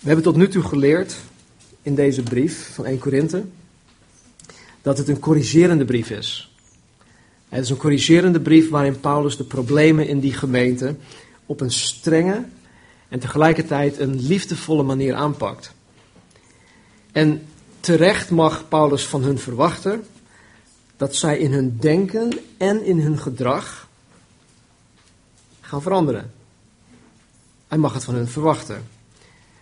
We hebben tot nu toe geleerd in deze brief van 1 Korinthe dat het een corrigerende brief is. Het is een corrigerende brief waarin Paulus de problemen in die gemeente op een strenge en tegelijkertijd een liefdevolle manier aanpakt. En terecht mag Paulus van hun verwachten dat zij in hun denken en in hun gedrag gaan veranderen. Hij mag het van hun verwachten.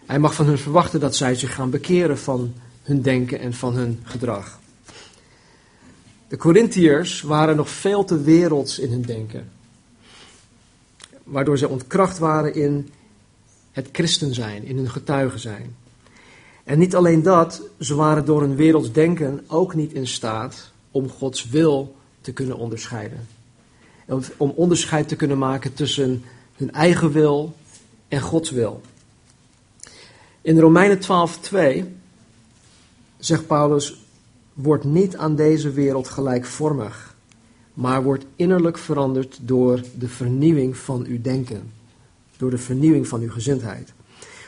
Hij mag van hun verwachten dat zij zich gaan bekeren van hun denken en van hun gedrag. De Corinthiërs waren nog veel te werelds in hun denken, waardoor ze ontkracht waren in het christen zijn, in hun getuigen zijn. En niet alleen dat, ze waren door hun werelds denken ook niet in staat om Gods wil te kunnen onderscheiden. Om onderscheid te kunnen maken tussen hun eigen wil en Gods wil. In Romeinen 12:2 zegt Paulus: Word niet aan deze wereld gelijkvormig, maar word innerlijk veranderd door de vernieuwing van uw denken, door de vernieuwing van uw gezindheid,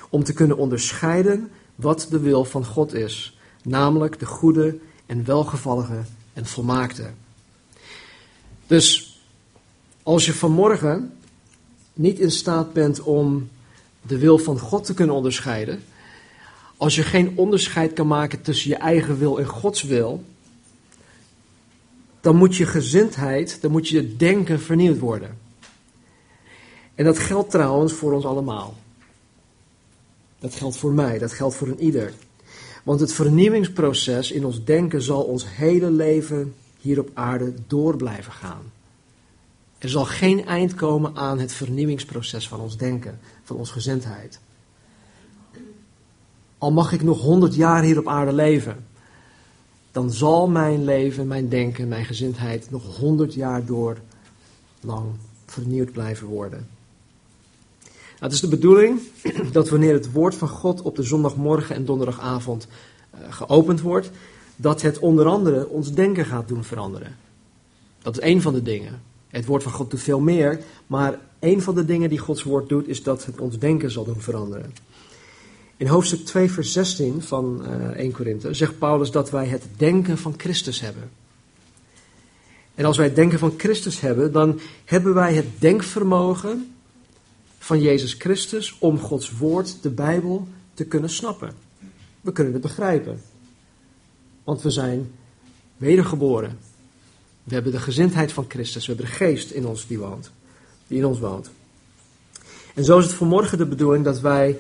om te kunnen onderscheiden wat de wil van God is, namelijk de goede en welgevallige en volmaakte. Dus als je vanmorgen niet in staat bent om de wil van God te kunnen onderscheiden, als je geen onderscheid kan maken tussen je eigen wil en Gods wil, dan moet je gezindheid, dan moet je denken vernieuwd worden. En dat geldt trouwens voor ons allemaal. Dat geldt voor mij, dat geldt voor een ieder. Want het vernieuwingsproces in ons denken zal ons hele leven hier op aarde door blijven gaan. Er zal geen eind komen aan het vernieuwingsproces van ons denken, van onze gezindheid. Al mag ik nog honderd jaar hier op aarde leven, dan zal mijn leven, mijn denken, mijn gezindheid nog honderd jaar door lang vernieuwd blijven worden. Nou, het is de bedoeling dat wanneer het woord van God op de zondagmorgen en donderdagavond uh, geopend wordt, dat het onder andere ons denken gaat doen veranderen. Dat is een van de dingen. Het woord van God doet veel meer, maar een van de dingen die Gods woord doet, is dat het ons denken zal doen veranderen. In hoofdstuk 2, vers 16 van uh, eh, 1 Korinthe zegt Paulus dat wij het denken van Christus hebben. En als wij het denken van Christus hebben, dan hebben wij het denkvermogen van Jezus Christus om Gods woord, de Bijbel, te kunnen snappen. We kunnen het begrijpen. Want we zijn wedergeboren. We hebben de gezindheid van Christus. We hebben de geest in ons die woont. Die in ons woont. En zo is het vanmorgen de bedoeling dat wij.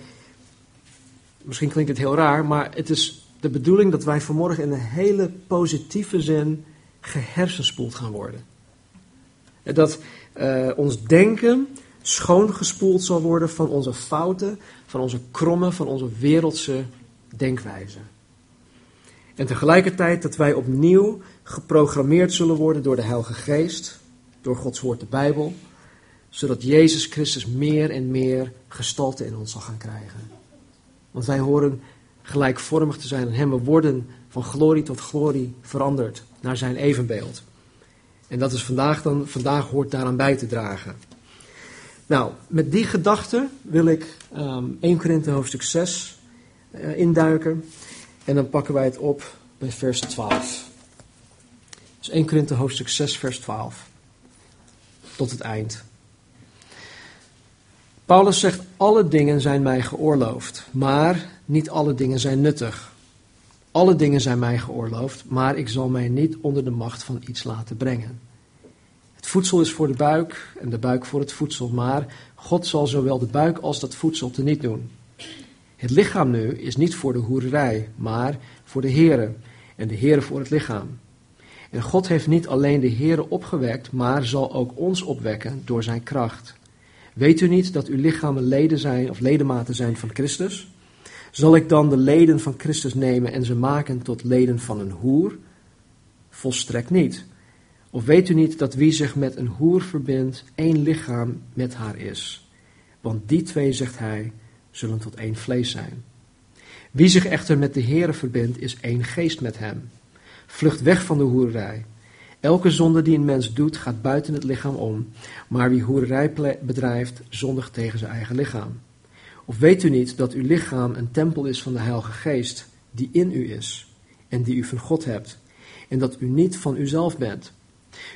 Misschien klinkt het heel raar, maar het is de bedoeling dat wij vanmorgen in een hele positieve zin gehersenspoeld gaan worden. Dat uh, ons denken schoongespoeld zal worden van onze fouten, van onze kromme, van onze wereldse denkwijze. En tegelijkertijd dat wij opnieuw geprogrammeerd zullen worden door de Heilige Geest, door Gods Woord, de Bijbel, zodat Jezus Christus meer en meer gestalte in ons zal gaan krijgen. Want wij horen gelijkvormig te zijn aan Hem. Worden van glorie tot glorie veranderd naar Zijn evenbeeld. En dat is vandaag dan, vandaag hoort daaraan bij te dragen. Nou, met die gedachte wil ik um, 1 Korinthe hoofdstuk 6 uh, induiken. En dan pakken wij het op bij vers 12. Dus 1 Korinthe hoofdstuk 6 vers 12. Tot het eind. Paulus zegt, alle dingen zijn mij geoorloofd, maar niet alle dingen zijn nuttig. Alle dingen zijn mij geoorloofd, maar ik zal mij niet onder de macht van iets laten brengen. Het voedsel is voor de buik en de buik voor het voedsel, maar God zal zowel de buik als dat voedsel teniet doen. Het lichaam nu is niet voor de hoererij, maar voor de Here en de Here voor het lichaam. En God heeft niet alleen de Here opgewekt, maar zal ook ons opwekken door zijn kracht. Weet u niet dat uw lichamen leden zijn of ledematen zijn van Christus? Zal ik dan de leden van Christus nemen en ze maken tot leden van een hoer? Volstrekt niet. Of weet u niet dat wie zich met een hoer verbindt, één lichaam met haar is? Want die twee, zegt hij, zullen tot één vlees zijn. Wie zich echter met de Heere verbindt, is één geest met hem. Vlucht weg van de hoererij. Elke zonde die een mens doet, gaat buiten het lichaam om, maar wie hoererij bedrijft, zondigt tegen zijn eigen lichaam. Of weet u niet dat uw lichaam een tempel is van de Heilige Geest, die in u is en die u van God hebt, en dat u niet van uzelf bent?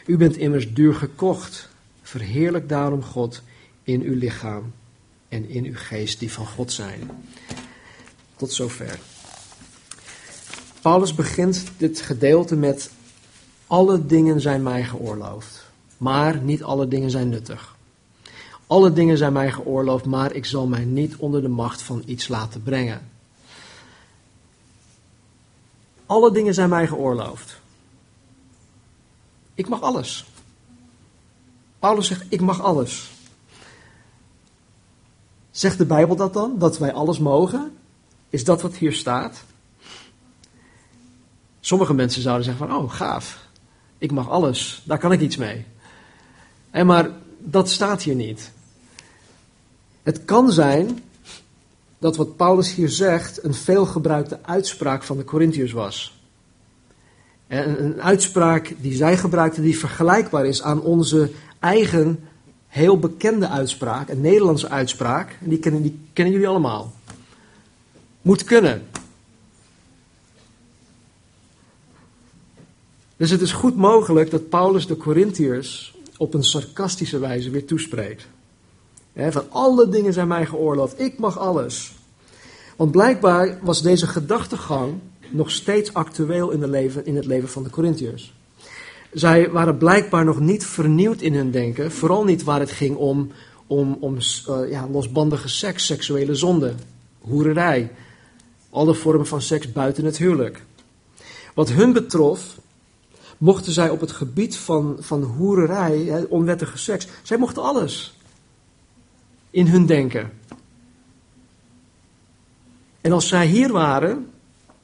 U bent immers duur gekocht. Verheerlijk daarom God in uw lichaam en in uw geest die van God zijn. Tot zover. Paulus begint dit gedeelte met: Alle dingen zijn mij geoorloofd, maar niet alle dingen zijn nuttig. Alle dingen zijn mij geoorloofd, maar ik zal mij niet onder de macht van iets laten brengen. Alle dingen zijn mij geoorloofd. Ik mag alles. Paulus zegt: Ik mag alles. Zegt de Bijbel dat dan? Dat wij alles mogen? Is dat wat hier staat? Sommige mensen zouden zeggen van, oh gaaf, ik mag alles, daar kan ik iets mee. En maar dat staat hier niet. Het kan zijn dat wat Paulus hier zegt een veelgebruikte uitspraak van de Corinthiërs was. En een uitspraak die zij gebruikten die vergelijkbaar is aan onze eigen heel bekende uitspraak, een Nederlandse uitspraak. En die kennen, die kennen jullie allemaal. Moet kunnen. Dus het is goed mogelijk dat Paulus de Corinthiërs op een sarcastische wijze weer toespreekt. van alle dingen zijn mij geoorloofd, ik mag alles. Want blijkbaar was deze gedachtegang nog steeds actueel in, leven, in het leven van de Corinthiërs. Zij waren blijkbaar nog niet vernieuwd in hun denken, vooral niet waar het ging om, om, om uh, ja, losbandige seks, seksuele zonde, hoererij, alle vormen van seks buiten het huwelijk. Wat hun betrof, mochten zij op het gebied van, van hoererij, onwettige seks, zij mochten alles in hun denken. En als zij hier waren,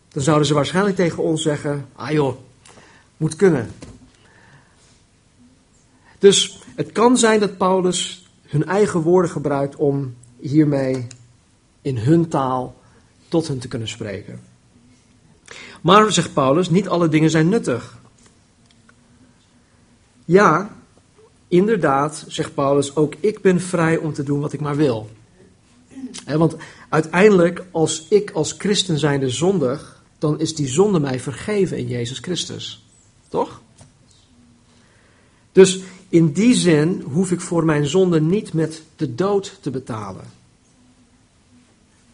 dan zouden ze waarschijnlijk tegen ons zeggen: Ah joh, moet kunnen. Dus het kan zijn dat Paulus hun eigen woorden gebruikt om hiermee in hun taal tot hen te kunnen spreken. Maar, zegt Paulus, niet alle dingen zijn nuttig. Ja, inderdaad, zegt Paulus, ook ik ben vrij om te doen wat ik maar wil. want uiteindelijk, als ik als christen zijnde zondig, dan is die zonde mij vergeven in Jezus Christus. Toch? Dus in die zin hoef ik voor mijn zonde niet met de dood te betalen.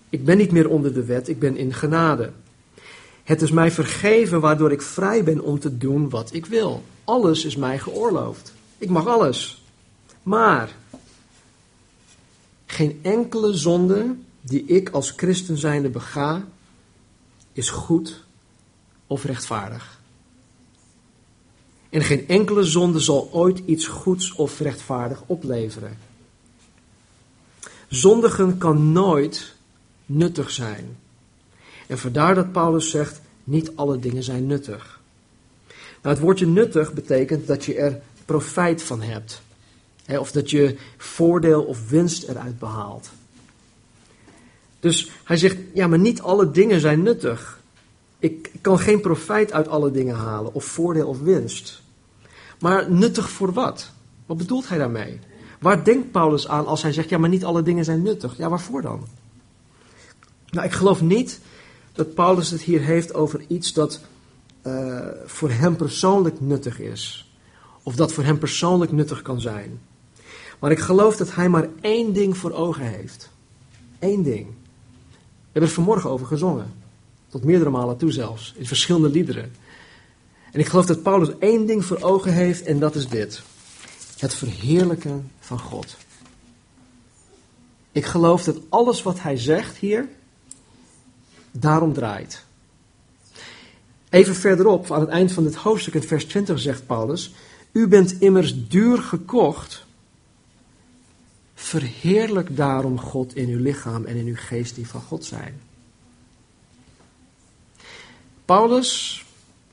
Ik ben niet meer onder de wet, ik ben in genade. Het is mij vergeven waardoor ik vrij ben om te doen wat ik wil. Alles is mij geoorloofd. Ik mag alles. Maar geen enkele zonde die ik als christen zijnde bega, is goed of rechtvaardig. En geen enkele zonde zal ooit iets goeds of rechtvaardig opleveren. Zondigen kan nooit nuttig zijn. En vandaar dat Paulus zegt, niet alle dingen zijn nuttig. Nou, het woordje nuttig betekent dat je er profijt van hebt. of dat je voordeel of winst eruit behaalt. Dus hij zegt, ja, maar niet alle dingen zijn nuttig. Ik kan geen profijt uit alle dingen halen, of voordeel of winst. Maar nuttig voor wat? Wat bedoelt hij daarmee? Waar denkt Paulus aan als hij zegt, ja, maar niet alle dingen zijn nuttig? Ja, waarvoor dan? Nou, ik geloof niet dat Paulus het hier heeft over iets dat uh, voor hem persoonlijk nuttig is. Of dat voor hem persoonlijk nuttig kan zijn. Maar ik geloof dat hij maar één ding voor ogen heeft. Eén ding. We hebben er vanmorgen over gezongen. Tot meerdere malen toe zelfs. In verschillende liederen. En ik geloof dat Paulus één ding voor ogen heeft en dat is dit. Het verheerlijken van God. Ik geloof dat alles wat hij zegt hier daarom draait. Even verderop, aan het eind van dit hoofdstuk in vers 20 zegt Paulus: U bent immers duur gekocht. Verheerlijk daarom God in uw lichaam en in uw geest die van God zijn. Paulus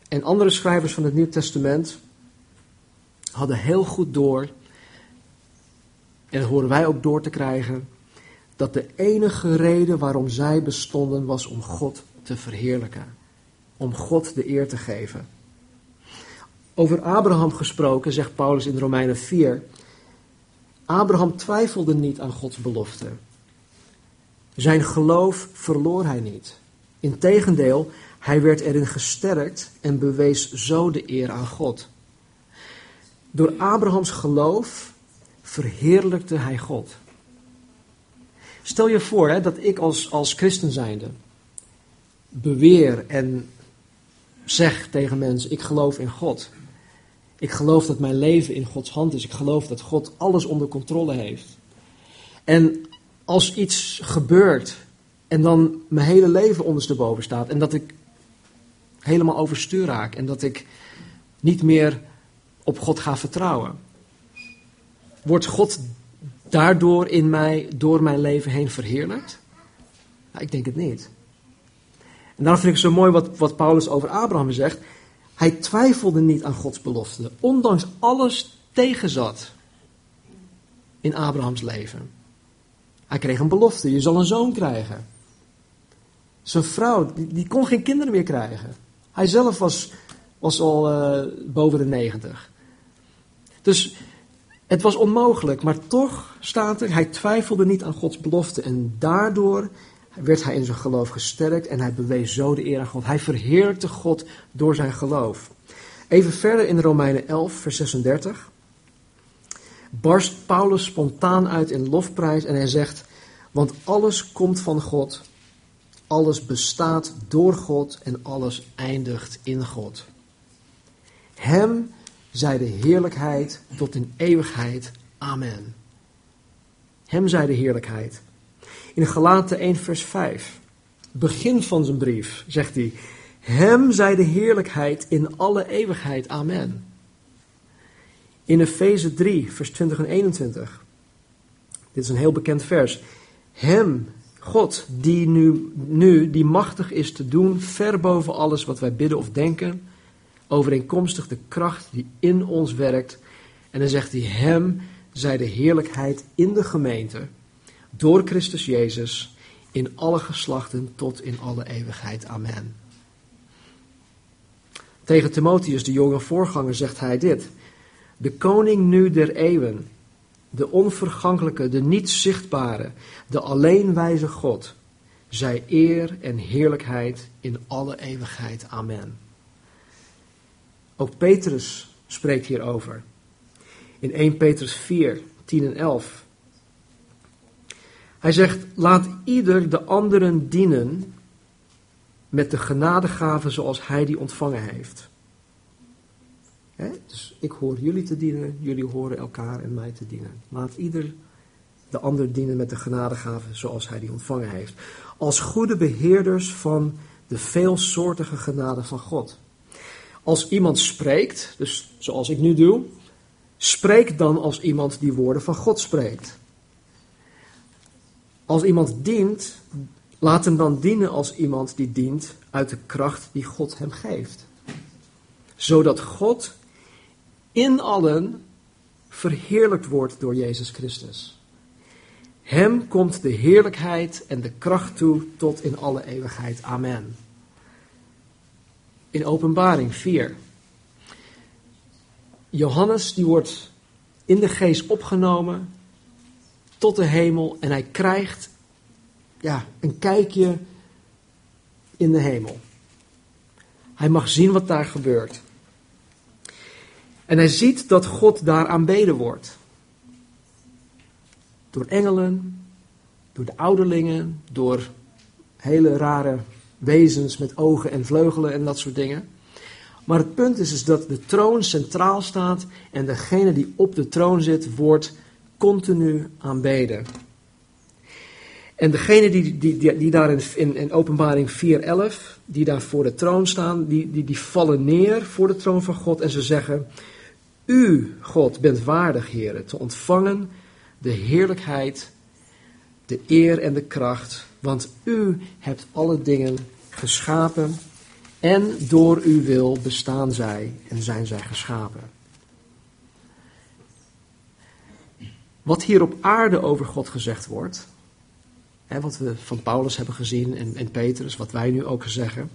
en andere schrijvers van het Nieuw Testament hadden heel goed door, en dat horen wij ook door te krijgen, dat de enige reden waarom zij bestonden was om God te verheerlijken. Om God de eer te geven. Over Abraham gesproken zegt Paulus in Romeinen 4. Abraham twijfelde niet aan Gods belofte. Zijn geloof verloor hij niet. Integendeel, hij werd erin gesterkt en bewees zo de eer aan God. Door Abrahams geloof verheerlijkte hij God. Stel je voor hè, dat ik als, als christen zijnde beweer en zeg tegen mensen, ik geloof in God. Ik geloof dat mijn leven in Gods hand is. Ik geloof dat God alles onder controle heeft. En als iets gebeurt en dan mijn hele leven ondersteboven staat en dat ik helemaal overstuur raak en dat ik niet meer op God ga vertrouwen, wordt God daardoor in mij, door mijn leven heen verheerlijkt? Nou, ik denk het niet. En daarom vind ik zo mooi wat, wat Paulus over Abraham zegt. Hij twijfelde niet aan Gods belofte, ondanks alles tegenzat in Abrahams leven. Hij kreeg een belofte, je zal een zoon krijgen. Zijn vrouw, die, kon geen kinderen meer krijgen. Hij zelf was, was al uh, boven de negentig. Dus het was onmogelijk, maar toch staat er, hij twijfelde niet aan Gods belofte en daardoor werd hij in zijn geloof gesterkt en hij bewees zo de eer aan God. Hij verheerlijkte God door zijn geloof. Even verder in Romeinen 11, vers 36 barst Paulus spontaan uit in lofprijs en hij zegt: Want alles komt van God, alles bestaat door God en alles eindigt in God. Hem zij de heerlijkheid tot in eeuwigheid. Amen. Hem zij de heerlijkheid. In Galaten 1, vers 5, begin van zijn brief, zegt hij: Hem zij de heerlijkheid in alle eeuwigheid. Amen. In Efeze 3, vers 20 en 21. Dit is een heel bekend vers. Hem, God, die nu, nu die machtig is te doen, ver boven alles wat wij bidden of denken, overeenkomstig de kracht die in ons werkt. En dan zegt hij, hem zij de heerlijkheid in de gemeente, door Christus Jezus, in alle geslachten tot in alle eeuwigheid. Amen. Tegen Timotheus, de jonge voorganger, zegt hij dit. De koning nu der eeuwen, de onvergankelijke, de niet zichtbare, de alleenwijze God, zij eer en heerlijkheid in alle eeuwigheid. Amen. Ook Petrus spreekt hierover. In 1 Petrus 4, 10 en 11. Hij zegt, laat ieder de anderen dienen met de genadegave zoals hij die ontvangen heeft. Dus ik hoor jullie te dienen, jullie horen elkaar en mij te dienen. Laat ieder de ander dienen met de genadegave zoals hij die ontvangen heeft. Als goede beheerders van de veelsoortige genade van God. Als iemand spreekt, dus zoals ik nu doe, spreek dan als iemand die woorden van God spreekt. Als iemand dient, laat hem dan dienen als iemand die dient uit de kracht die God hem geeft. Zodat God in allen verheerlijkt wordt door Jezus Christus. Hem komt de heerlijkheid en de kracht toe tot in alle eeuwigheid. Amen. In Openbaring 4. Johannes die wordt in de geest opgenomen tot de hemel en hij krijgt ja, een kijkje in de hemel. Hij mag zien wat daar gebeurt. En hij ziet dat God daar aanbeden wordt. Door engelen, door de ouderlingen, door hele rare wezens met ogen en vleugelen en dat soort dingen. Maar het punt is, is dat de troon centraal staat en degene die op de troon zit, wordt continu aanbeden. En degene die, die, die, die daar in, in, in openbaring 4.11, die daar voor de troon staan, die, die, die vallen neer voor de troon van God en ze zeggen, u, God, bent waardig, heren, te ontvangen de heerlijkheid, de eer en de kracht, want u hebt alle dingen geschapen en door uw wil bestaan zij en zijn zij geschapen. Wat hier op aarde over God gezegd wordt, hè, wat we van Paulus hebben gezien en, en Petrus, wat wij nu ook zeggen,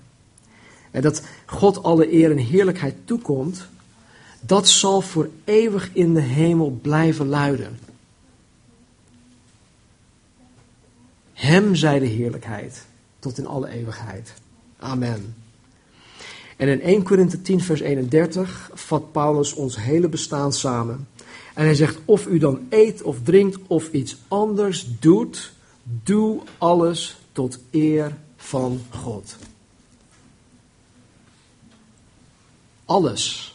en dat God alle eer en heerlijkheid toekomt, dat zal voor eeuwig in de hemel blijven luiden. Hem zij de heerlijkheid tot in alle eeuwigheid. Amen. En in 1 Korinthe 10, vers 31 vat Paulus ons hele bestaan samen. En hij zegt: Of u dan eet of drinkt of iets anders doet, doe alles tot eer van God. Alles.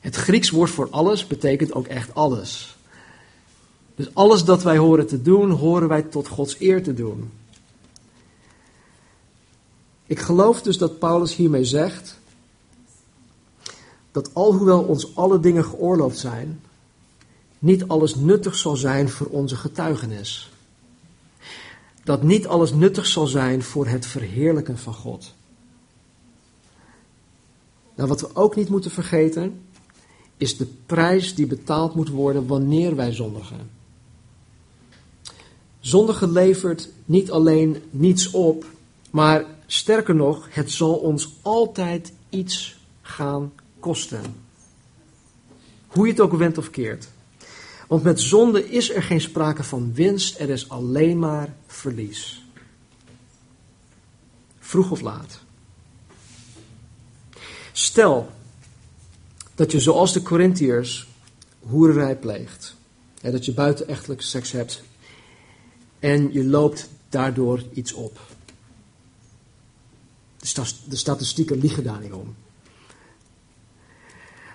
Het Grieks woord voor alles betekent ook echt alles. Dus alles dat wij horen te doen, horen wij tot Gods eer te doen. Ik geloof dus dat Paulus hiermee zegt dat alhoewel ons alle dingen geoorloofd zijn, niet alles nuttig zal zijn voor onze getuigenis. Dat niet alles nuttig zal zijn voor het verheerlijken van God. Nou, wat we ook niet moeten vergeten, is de prijs die betaald moet worden wanneer wij zondigen. Zondigen levert niet alleen niets op, maar sterker nog, het zal ons altijd iets gaan kosten. Hoe je het ook went of keert. Want met zonde is er geen sprake van winst, er is alleen maar verlies. Vroeg of laat. Stel dat je zoals de Corinthiërs hoererij pleegt. Ja, dat je buitenechtelijk seks hebt en je loopt daardoor iets op. De statistieken liegen daar niet om.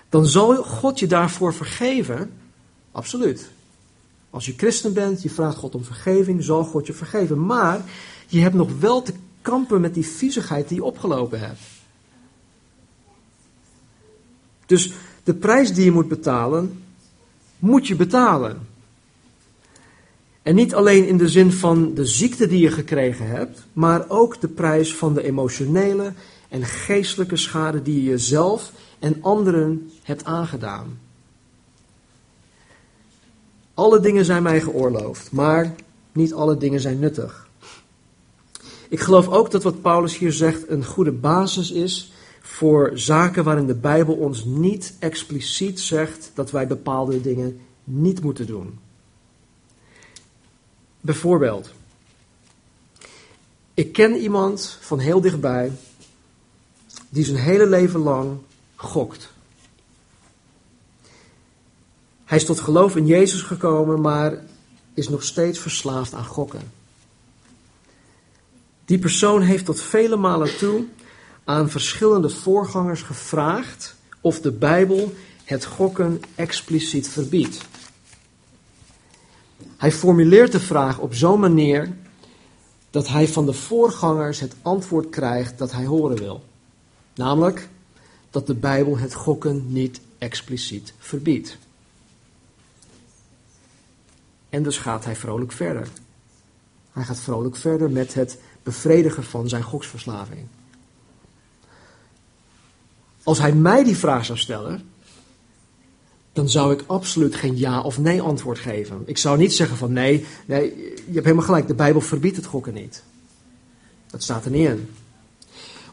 Dan zal God je daarvoor vergeven. Absoluut. Als je christen bent, je vraagt God om vergeving, zal God je vergeven. Maar je hebt nog wel te kampen met die viezigheid die je opgelopen hebt. Dus de prijs die je moet betalen, moet je betalen. En niet alleen in de zin van de ziekte die je gekregen hebt, maar ook de prijs van de emotionele en geestelijke schade die je jezelf en anderen hebt aangedaan. Alle dingen zijn mij geoorloofd, maar niet alle dingen zijn nuttig. Ik geloof ook dat wat Paulus hier zegt een goede basis is voor zaken waarin de Bijbel ons niet expliciet zegt dat wij bepaalde dingen niet moeten doen. Bijvoorbeeld, ik ken iemand van heel dichtbij die zijn hele leven lang gokt. Hij is tot geloof in Jezus gekomen, maar is nog steeds verslaafd aan gokken. Die persoon heeft tot vele malen toe aan verschillende voorgangers gevraagd of de Bijbel het gokken expliciet verbiedt. Hij formuleert de vraag op zo'n manier dat hij van de voorgangers het antwoord krijgt dat hij horen wil. Namelijk dat de Bijbel het gokken niet expliciet verbiedt. En dus gaat hij vrolijk verder. Hij gaat vrolijk verder met het bevredigen van zijn goksverslaving. Als hij mij die vraag zou stellen, dan zou ik absoluut geen ja of nee antwoord geven. Ik zou niet zeggen van nee, nee, je hebt helemaal gelijk, de Bijbel verbiedt het gokken niet. Dat staat er niet in.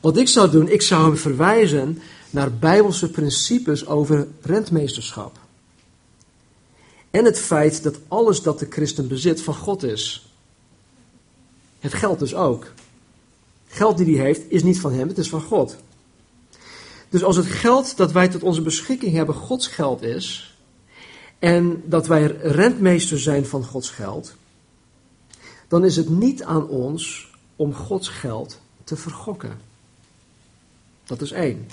Wat ik zou doen, ik zou hem verwijzen naar bijbelse principes over rentmeesterschap. En het feit dat alles dat de christen bezit van God is. Het geld dus ook. geld die hij heeft is niet van hem, het is van God. Dus als het geld dat wij tot onze beschikking hebben Gods geld is, en dat wij rentmeester zijn van Gods geld, dan is het niet aan ons om Gods geld te vergokken. Dat is één.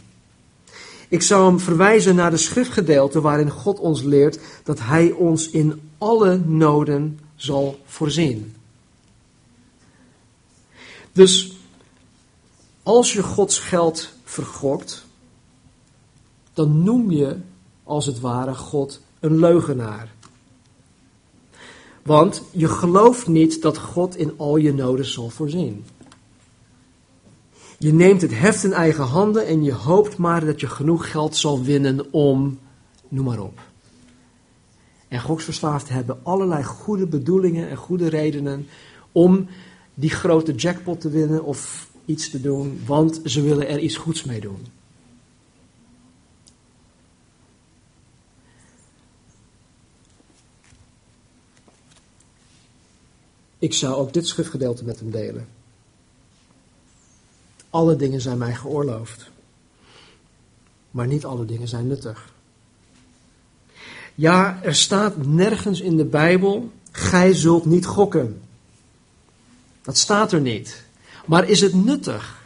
Ik zou hem verwijzen naar de schriftgedeelte waarin God ons leert dat Hij ons in alle noden zal voorzien. Dus als je Gods geld vergokt, dan noem je als het ware God een leugenaar. Want je gelooft niet dat God in al je noden zal voorzien. Je neemt het heft in eigen handen en je hoopt maar dat je genoeg geld zal winnen om, noem maar op. En goksverslaafden hebben allerlei goede bedoelingen en goede redenen om die grote jackpot te winnen of iets te doen, want ze willen er iets goeds mee doen. Ik zou ook dit schriftgedeelte met hem delen. Alle dingen zijn mij geoorloofd, maar niet alle dingen zijn nuttig. Ja, er staat nergens in de Bijbel, gij zult niet gokken. Dat staat er niet. Maar is het nuttig?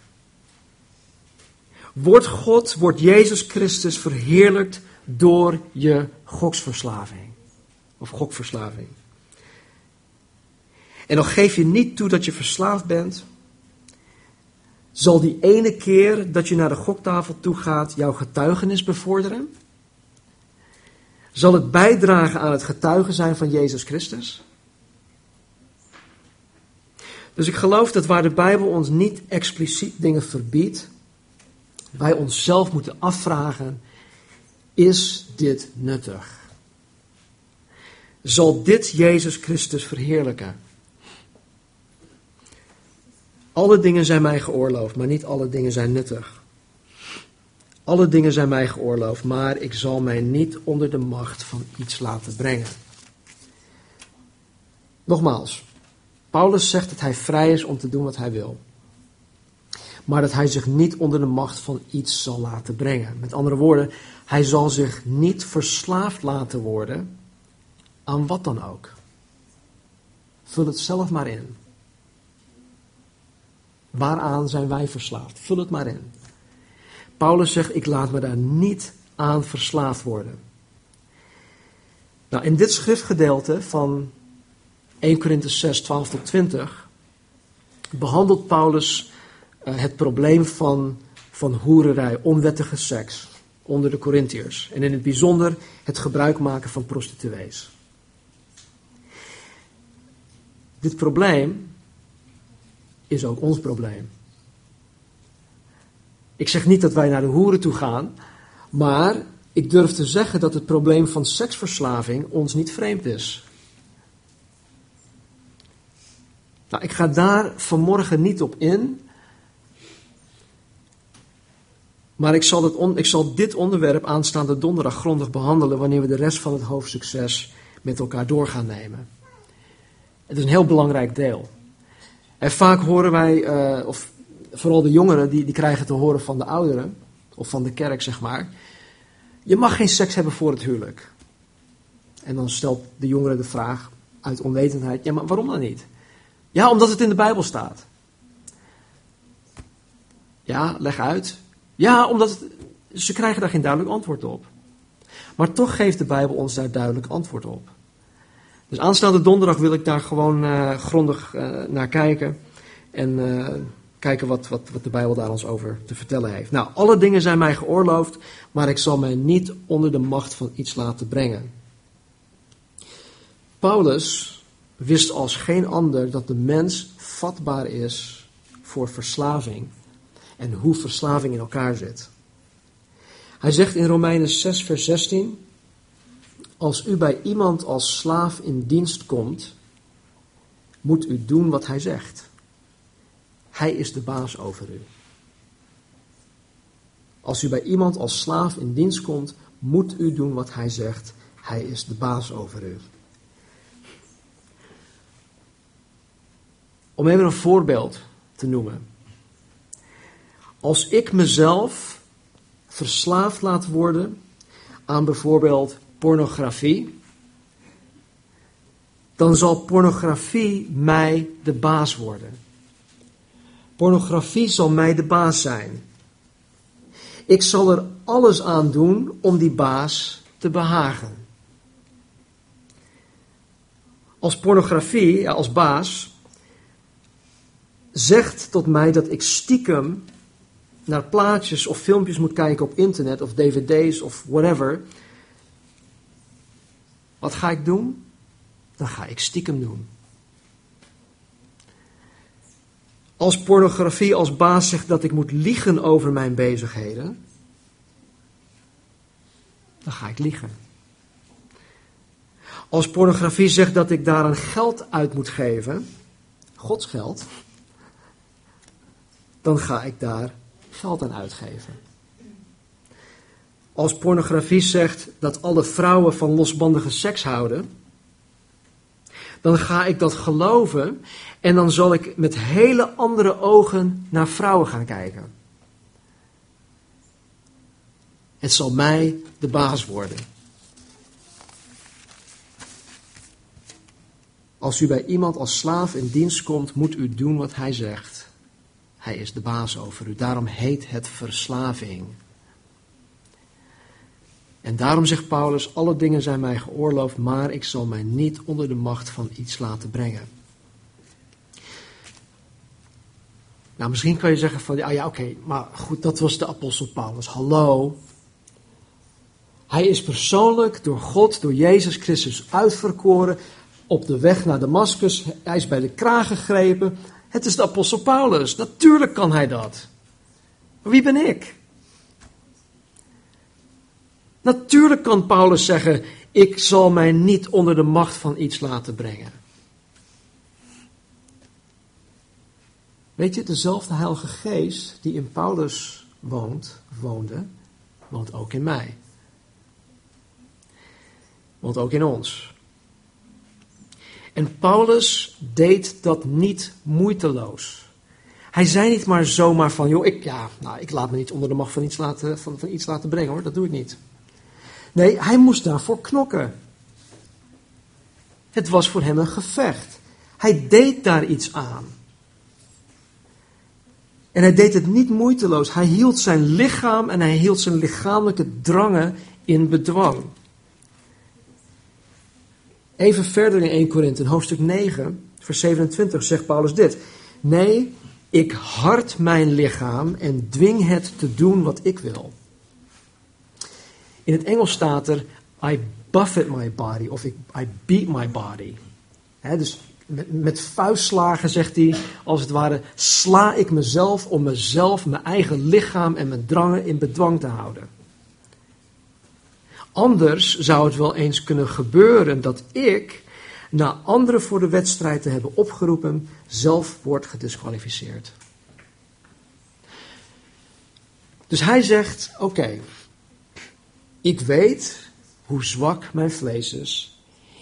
Wordt God, wordt Jezus Christus verheerlijkt door je goksverslaving? Of gokverslaving? En dan geef je niet toe dat je verslaafd bent, zal die ene keer dat je naar de goktafel toe gaat jouw getuigenis bevorderen? Zal het bijdragen aan het getuigen zijn van Jezus Christus? Dus ik geloof dat waar de Bijbel ons niet expliciet dingen verbiedt, wij onszelf moeten afvragen: is dit nuttig? Zal dit Jezus Christus verheerlijken? Alle dingen zijn mij geoorloofd, maar niet alle dingen zijn nuttig. Alle dingen zijn mij geoorloofd, maar ik zal mij niet onder de macht van iets laten brengen. Nogmaals, Paulus zegt dat hij vrij is om te doen wat hij wil. Maar dat hij zich niet onder de macht van iets zal laten brengen. Met andere woorden, hij zal zich niet verslaafd laten worden aan wat dan ook. Vul het zelf maar in. Waaraan zijn wij verslaafd? Vul het maar in. Paulus zegt: Ik laat me daar niet aan verslaafd worden. Nou, in dit schriftgedeelte van 1 Korinthe 6, 12 tot 20 behandelt Paulus uh, het probleem van, van hoererij, onwettige seks onder de Corinthiërs. En in het bijzonder het gebruik maken van prostituees. Dit probleem is ook ons probleem. Ik zeg niet dat wij naar de hoeren toe gaan, maar ik durf te zeggen dat het probleem van seksverslaving ons niet vreemd is. Nou, ik ga daar vanmorgen niet op in. Maar ik zal, ik zal dit onderwerp aanstaande donderdag grondig behandelen wanneer we de rest van het hoofdsucces met elkaar door gaan nemen. Het is een heel belangrijk deel. En vaak horen wij, uh, of vooral de jongeren, die, die krijgen te horen van de ouderen, of van de kerk zeg maar. Je mag geen seks hebben voor het huwelijk. En dan stelt de jongere de vraag uit onwetendheid: ja, maar waarom dan niet? Ja, omdat het in de Bijbel staat. Ja, leg uit. Ja, omdat ze krijgen daar geen duidelijk antwoord op. Maar toch geeft de Bijbel ons daar duidelijk antwoord op. Dus aanstaande donderdag wil ik daar gewoon uh, grondig uh, naar kijken. En uh, kijken wat, wat, wat de Bijbel daar ons over te vertellen heeft. Nou, alle dingen zijn mij geoorloofd, maar ik zal mij niet onder de macht van iets laten brengen. Paulus wist als geen ander dat de mens vatbaar is voor verslaving en hoe verslaving in elkaar zit. Hij zegt in Romeinen 6, vers 16: Als u bij iemand als slaaf in dienst komt, moet u doen wat hij zegt. Hij is de baas over u. Als u bij iemand als slaaf in dienst komt, moet u doen wat hij zegt. Hij is de baas over u. Om even een voorbeeld te noemen. Als ik mezelf verslaafd laat worden aan bijvoorbeeld pornografie, dan zal pornografie mij de baas worden. Pornografie zal mij de baas zijn. Ik zal er alles aan doen om die baas te behagen. Als pornografie, als baas, zegt tot mij dat ik stiekem naar plaatjes of filmpjes moet kijken op internet of dvd's of whatever. Wat ga ik doen? Dan ga ik stiekem doen. Als pornografie als baas zegt dat ik moet liegen over mijn bezigheden, dan ga ik liegen. Als pornografie zegt dat ik daar een geld uit moet geven, Gods geld, dan ga ik daar geld aan uitgeven. Als pornografie zegt dat alle vrouwen van losbandige seks houden, dan ga ik dat geloven en dan zal ik met hele andere ogen naar vrouwen gaan kijken. Het zal mij de baas worden. Als u bij iemand als slaaf in dienst komt, moet u doen wat hij zegt. Hij is de baas over u. Daarom heet het verslaving. En daarom zegt Paulus: Alle dingen zijn mij geoorloofd, maar ik zal mij niet onder de macht van iets laten brengen. Nou, misschien kan je zeggen van, ja, ja oké, maar goed, dat was de apostel Paulus. Hallo. Hij is persoonlijk door God, door Jezus Christus uitverkoren op de weg naar Damascus. Hij is bij de kraag gegrepen. Het is de apostel Paulus. Natuurlijk kan hij dat. Wie ben ik? Natuurlijk kan Paulus zeggen: Ik zal mij niet onder de macht van iets laten brengen. Weet je, dezelfde Heilige Geest die in Paulus woont, woonde, woont ook in mij. Woont ook in ons. En Paulus deed dat niet moeiteloos. Hij zei niet maar zomaar van, joh, ik, ja, nou, ik laat me niet onder de macht van iets laten, van, van iets laten brengen hoor, dat doe ik niet. Nee, hij moest daarvoor knokken. Het was voor hem een gevecht. Hij deed daar iets aan. En hij deed het niet moeiteloos. Hij hield zijn lichaam en hij hield zijn lichamelijke drangen in bedwang. Even verder in 1 Korinthe, hoofdstuk 9, vers 27, zegt Paulus dit. Nee, ik hart mijn lichaam en dwing het te doen wat ik wil. In het Engels staat er, I buffet my body, of I beat my body. dus met, vuistslagen, zegt hij, als het ware, sla ik mezelf om mezelf, mijn eigen lichaam en mijn drangen in bedwang te houden. Anders zou het wel eens kunnen gebeuren dat ik, na anderen voor de wedstrijd te hebben opgeroepen, zelf word gedisqualificeerd. Dus hij zegt: Oké, ik weet hoe zwak mijn vlees is.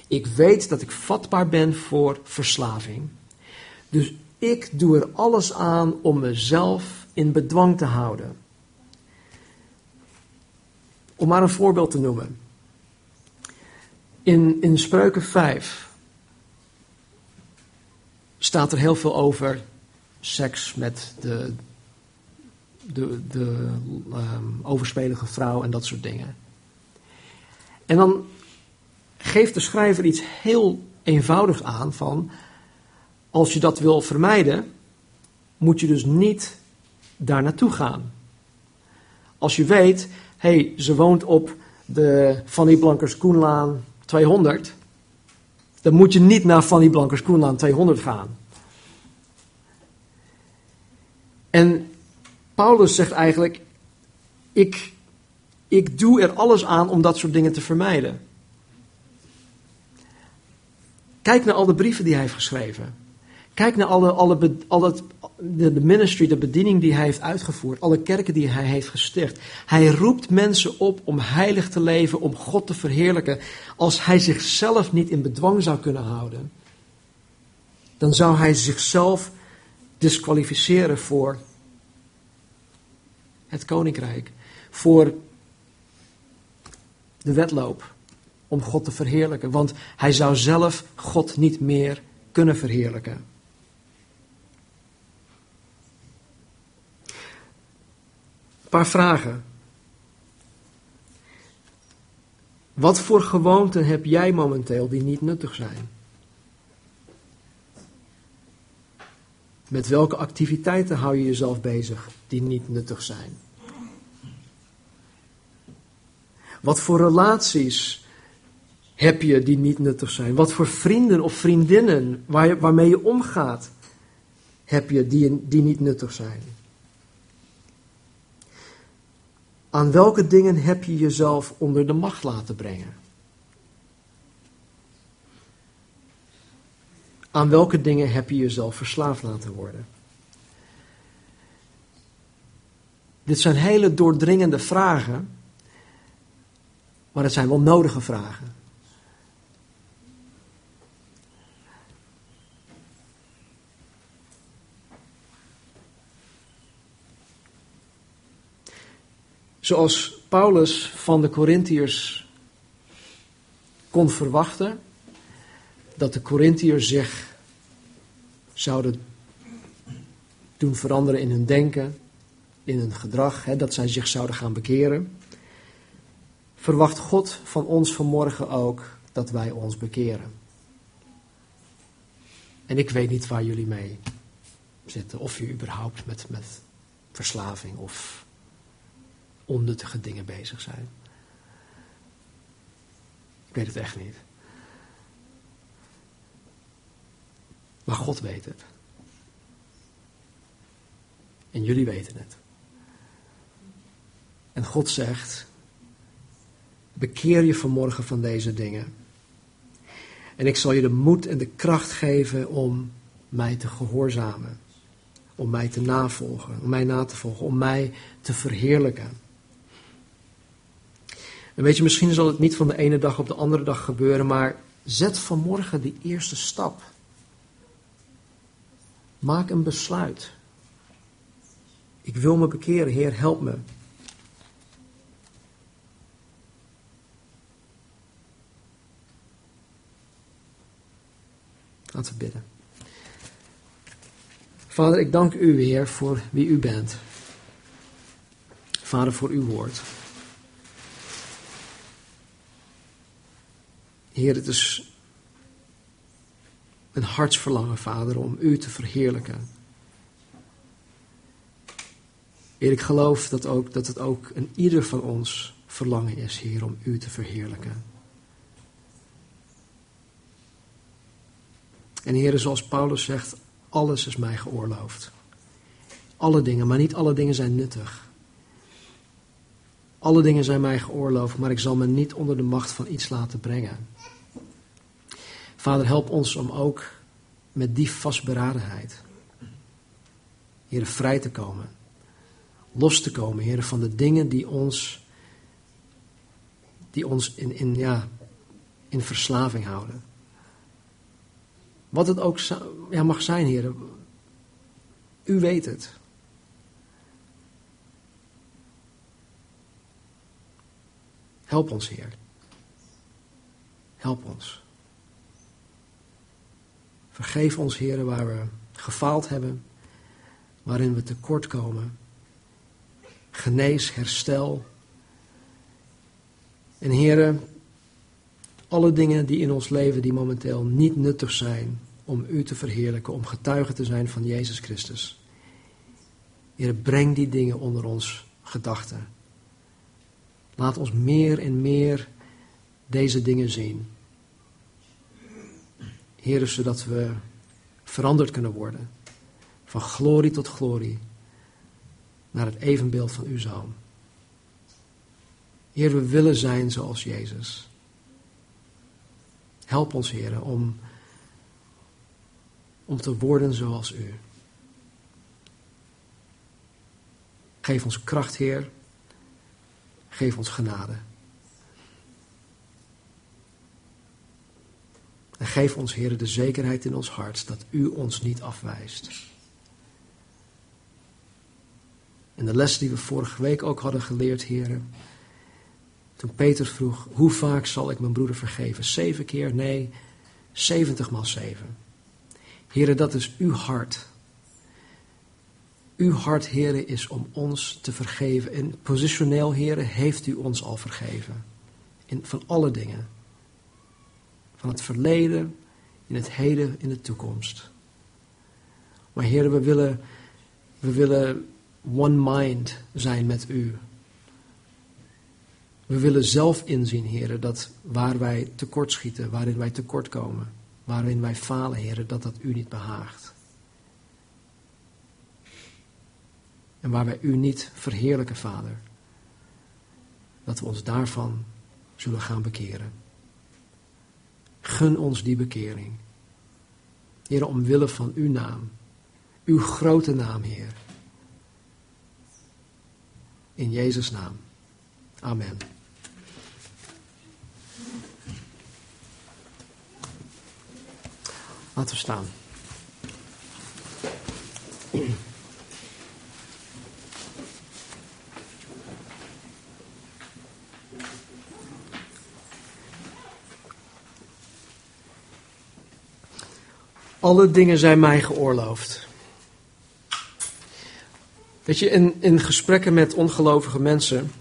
Ik weet dat ik vatbaar ben voor verslaving. Dus ik doe er alles aan om mezelf in bedwang te houden. Om maar een voorbeeld te noemen. In, in Spreuken 5 staat er heel veel over seks met de, de, de um, overspelige vrouw en dat soort dingen. En dan geeft de schrijver iets heel eenvoudigs aan van, als je dat wil vermijden, moet je dus niet daar naartoe gaan. Als je weet, hé, hey, ze woont op de Fanny Blankers Koenlaan 200, dan moet je niet naar Fanny Blankers Koenlaan 200 gaan. En Paulus zegt eigenlijk, ik ik doe er alles aan om dat soort dingen te vermijden. Kijk naar al de brieven die hij heeft geschreven. Kijk naar alle, alle, de, de ministry, de bediening die hij heeft uitgevoerd. Alle kerken die hij heeft gesticht. Hij roept mensen op om heilig te leven, om God te verheerlijken. Als hij zichzelf niet in bedwang zou kunnen houden, dan zou hij zichzelf disqualificeren voor het koninkrijk. Voor de wedloop om God te verheerlijken, want hij zou zelf God niet meer kunnen verheerlijken. Een paar vragen. Wat voor gewoonten heb jij momenteel die niet nuttig zijn? Met welke activiteiten hou je jezelf bezig die niet nuttig zijn? Wat voor relaties heb je die niet nuttig zijn? Wat voor vrienden of vriendinnen waar waarmee je omgaat heb je die, die niet nuttig zijn? Aan welke dingen heb je jezelf onder de macht laten brengen? Aan welke dingen heb je jezelf verslaafd laten worden? Dit zijn hele doordringende vragen maar het zijn wel nodige vragen. Zoals Paulus van de Corinthiërs kon verwachten dat de Corinthiërs zich zouden doen veranderen in hun denken, in hun gedrag, hè, dat zij zich zouden gaan bekeren. Verwacht God van ons vanmorgen ook dat wij ons bekeren. En ik weet niet waar jullie mee zitten, of je überhaupt met, met verslaving of onnuttige dingen bezig zijn. Ik weet het echt niet. Maar God weet het. En jullie weten het. En God zegt: bekeer je vanmorgen van deze dingen. En ik zal je de moed en de kracht geven om mij te gehoorzamen. Om mij te navolgen, om mij na te volgen, om mij te verheerlijken. En weet je, misschien zal het niet van de ene dag op de andere dag gebeuren, maar zet vanmorgen die eerste stap. Maak een besluit. Ik wil me bekeren, Heer, help me. Laten bidden. Vader, ik dank u, Heer, voor wie u bent. Vader, voor uw woord. Heer, het is een hartsverlangen, Vader, om u te verheerlijken. Heer, ik geloof dat, ook, dat het ook een ieder van ons verlangen is, Heer, om u te verheerlijken. En Heer, zoals Paulus zegt, alles is mij geoorloofd. Alle dingen, maar niet alle dingen zijn nuttig. Alle dingen zijn mij geoorloofd, maar ik zal me niet onder de macht van iets laten brengen. Vader, help ons om ook met die vastberadenheid, Heer, vrij te komen. Los te komen, Heer, van de dingen die ons, die ons in, in, ja, in verslaving houden. Wat het ook ja, mag zijn, Heer. U weet het. Help ons, Heer. Help ons. Vergeef ons, Heer, waar we gefaald hebben, waarin we tekort komen. Genees, herstel. En Heer, alle dingen die in ons leven die momenteel niet nuttig zijn om U te verheerlijken, om getuige te zijn van Jezus Christus. Heer, breng die dingen onder ons gedachten. Laat ons meer en meer deze dingen zien. Heer, zodat we veranderd kunnen worden. Van glorie tot glorie. Naar het evenbeeld van uw zoon. Heer, we willen zijn zoals Jezus. Help ons, Heer, om, om te worden zoals U. Geef ons kracht, Heer. Geef ons genade. En geef ons, Heer, de zekerheid in ons hart dat U ons niet afwijst. En de les die we vorige week ook hadden geleerd, Heer. Toen Peter vroeg, hoe vaak zal ik mijn broeder vergeven? Zeven keer? Nee, zeventig maal zeven. Heren, dat is uw hart. Uw hart, heren, is om ons te vergeven. En positioneel, heren, heeft u ons al vergeven. In, van alle dingen. Van het verleden, in het heden, in de toekomst. Maar heren, we willen, we willen one mind zijn met u. We willen zelf inzien, heren, dat waar wij tekortschieten, waarin wij tekortkomen, waarin wij falen, heren, dat dat u niet behaagt. En waar wij u niet verheerlijken, Vader, dat we ons daarvan zullen gaan bekeren. Gun ons die bekering. Heer, omwille van uw naam, uw grote naam, Heer. In Jezus' naam. Amen. Laten we staan. Alle dingen zijn mij geoorloofd. Weet je, in, in gesprekken met ongelovige mensen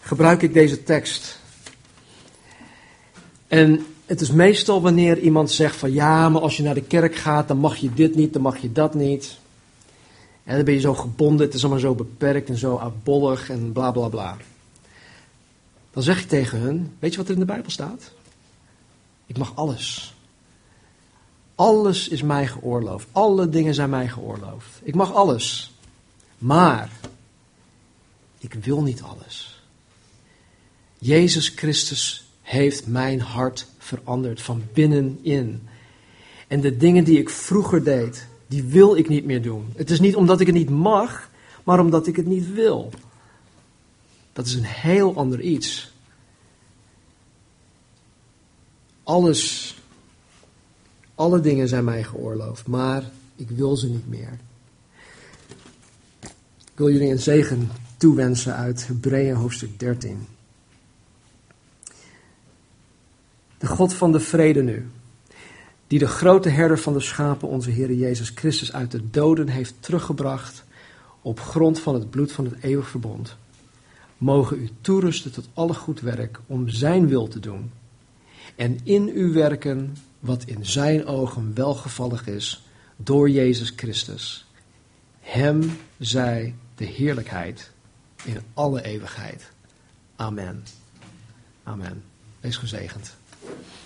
gebruik ik deze tekst. En het is meestal wanneer iemand zegt van ja, maar als je naar de kerk gaat, dan mag je dit niet, dan mag je dat niet. En dan ben je zo gebonden, het is allemaal zo beperkt en zo abollig en bla bla bla. Dan zeg ik tegen hun, weet je wat er in de Bijbel staat? Ik mag alles. Alles is mij geoorloofd. Alle dingen zijn mij geoorloofd. Ik mag alles. Maar ik wil niet alles. Jezus Christus heeft mijn hart veranderd van binnenin. En de dingen die ik vroeger deed, die wil ik niet meer doen. Het is niet omdat ik het niet mag, maar omdat ik het niet wil. Dat is een heel ander iets. Alles, alle dingen zijn mij geoorloofd, maar ik wil ze niet meer. Ik wil jullie een zegen toewensen uit Hebreeën hoofdstuk 13. De God van de vrede nu, die de grote herder van de schapen, onze Heer Jezus Christus, uit de doden heeft teruggebracht op grond van het bloed van het eeuwig verbond, mogen u toerusten tot alle goed werk om Zijn wil te doen en in u werken wat in Zijn ogen welgevallig is door Jezus Christus. Hem zij de heerlijkheid in alle eeuwigheid. Amen. Amen. Wees gezegend. Thank you.